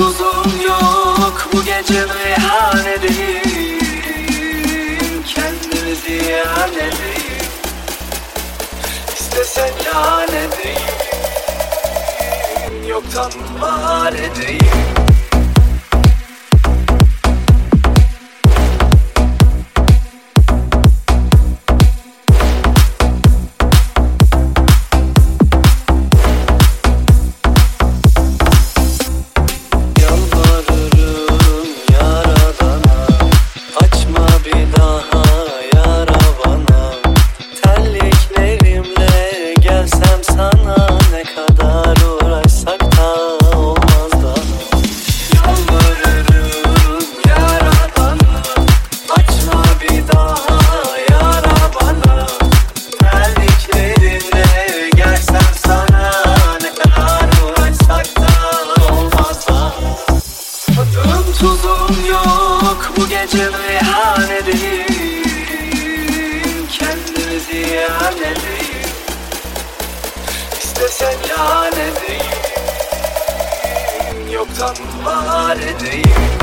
Tuzum yok bu gece meyhanedeyim Kendimi ziyan edeyim. İstesen yan edeyim Yoktan var edeyim. tuzum yok Bu gece meyhanedeyim Kendimi ziyan edeyim. İstesen yan edeyim Yoktan var edeyim.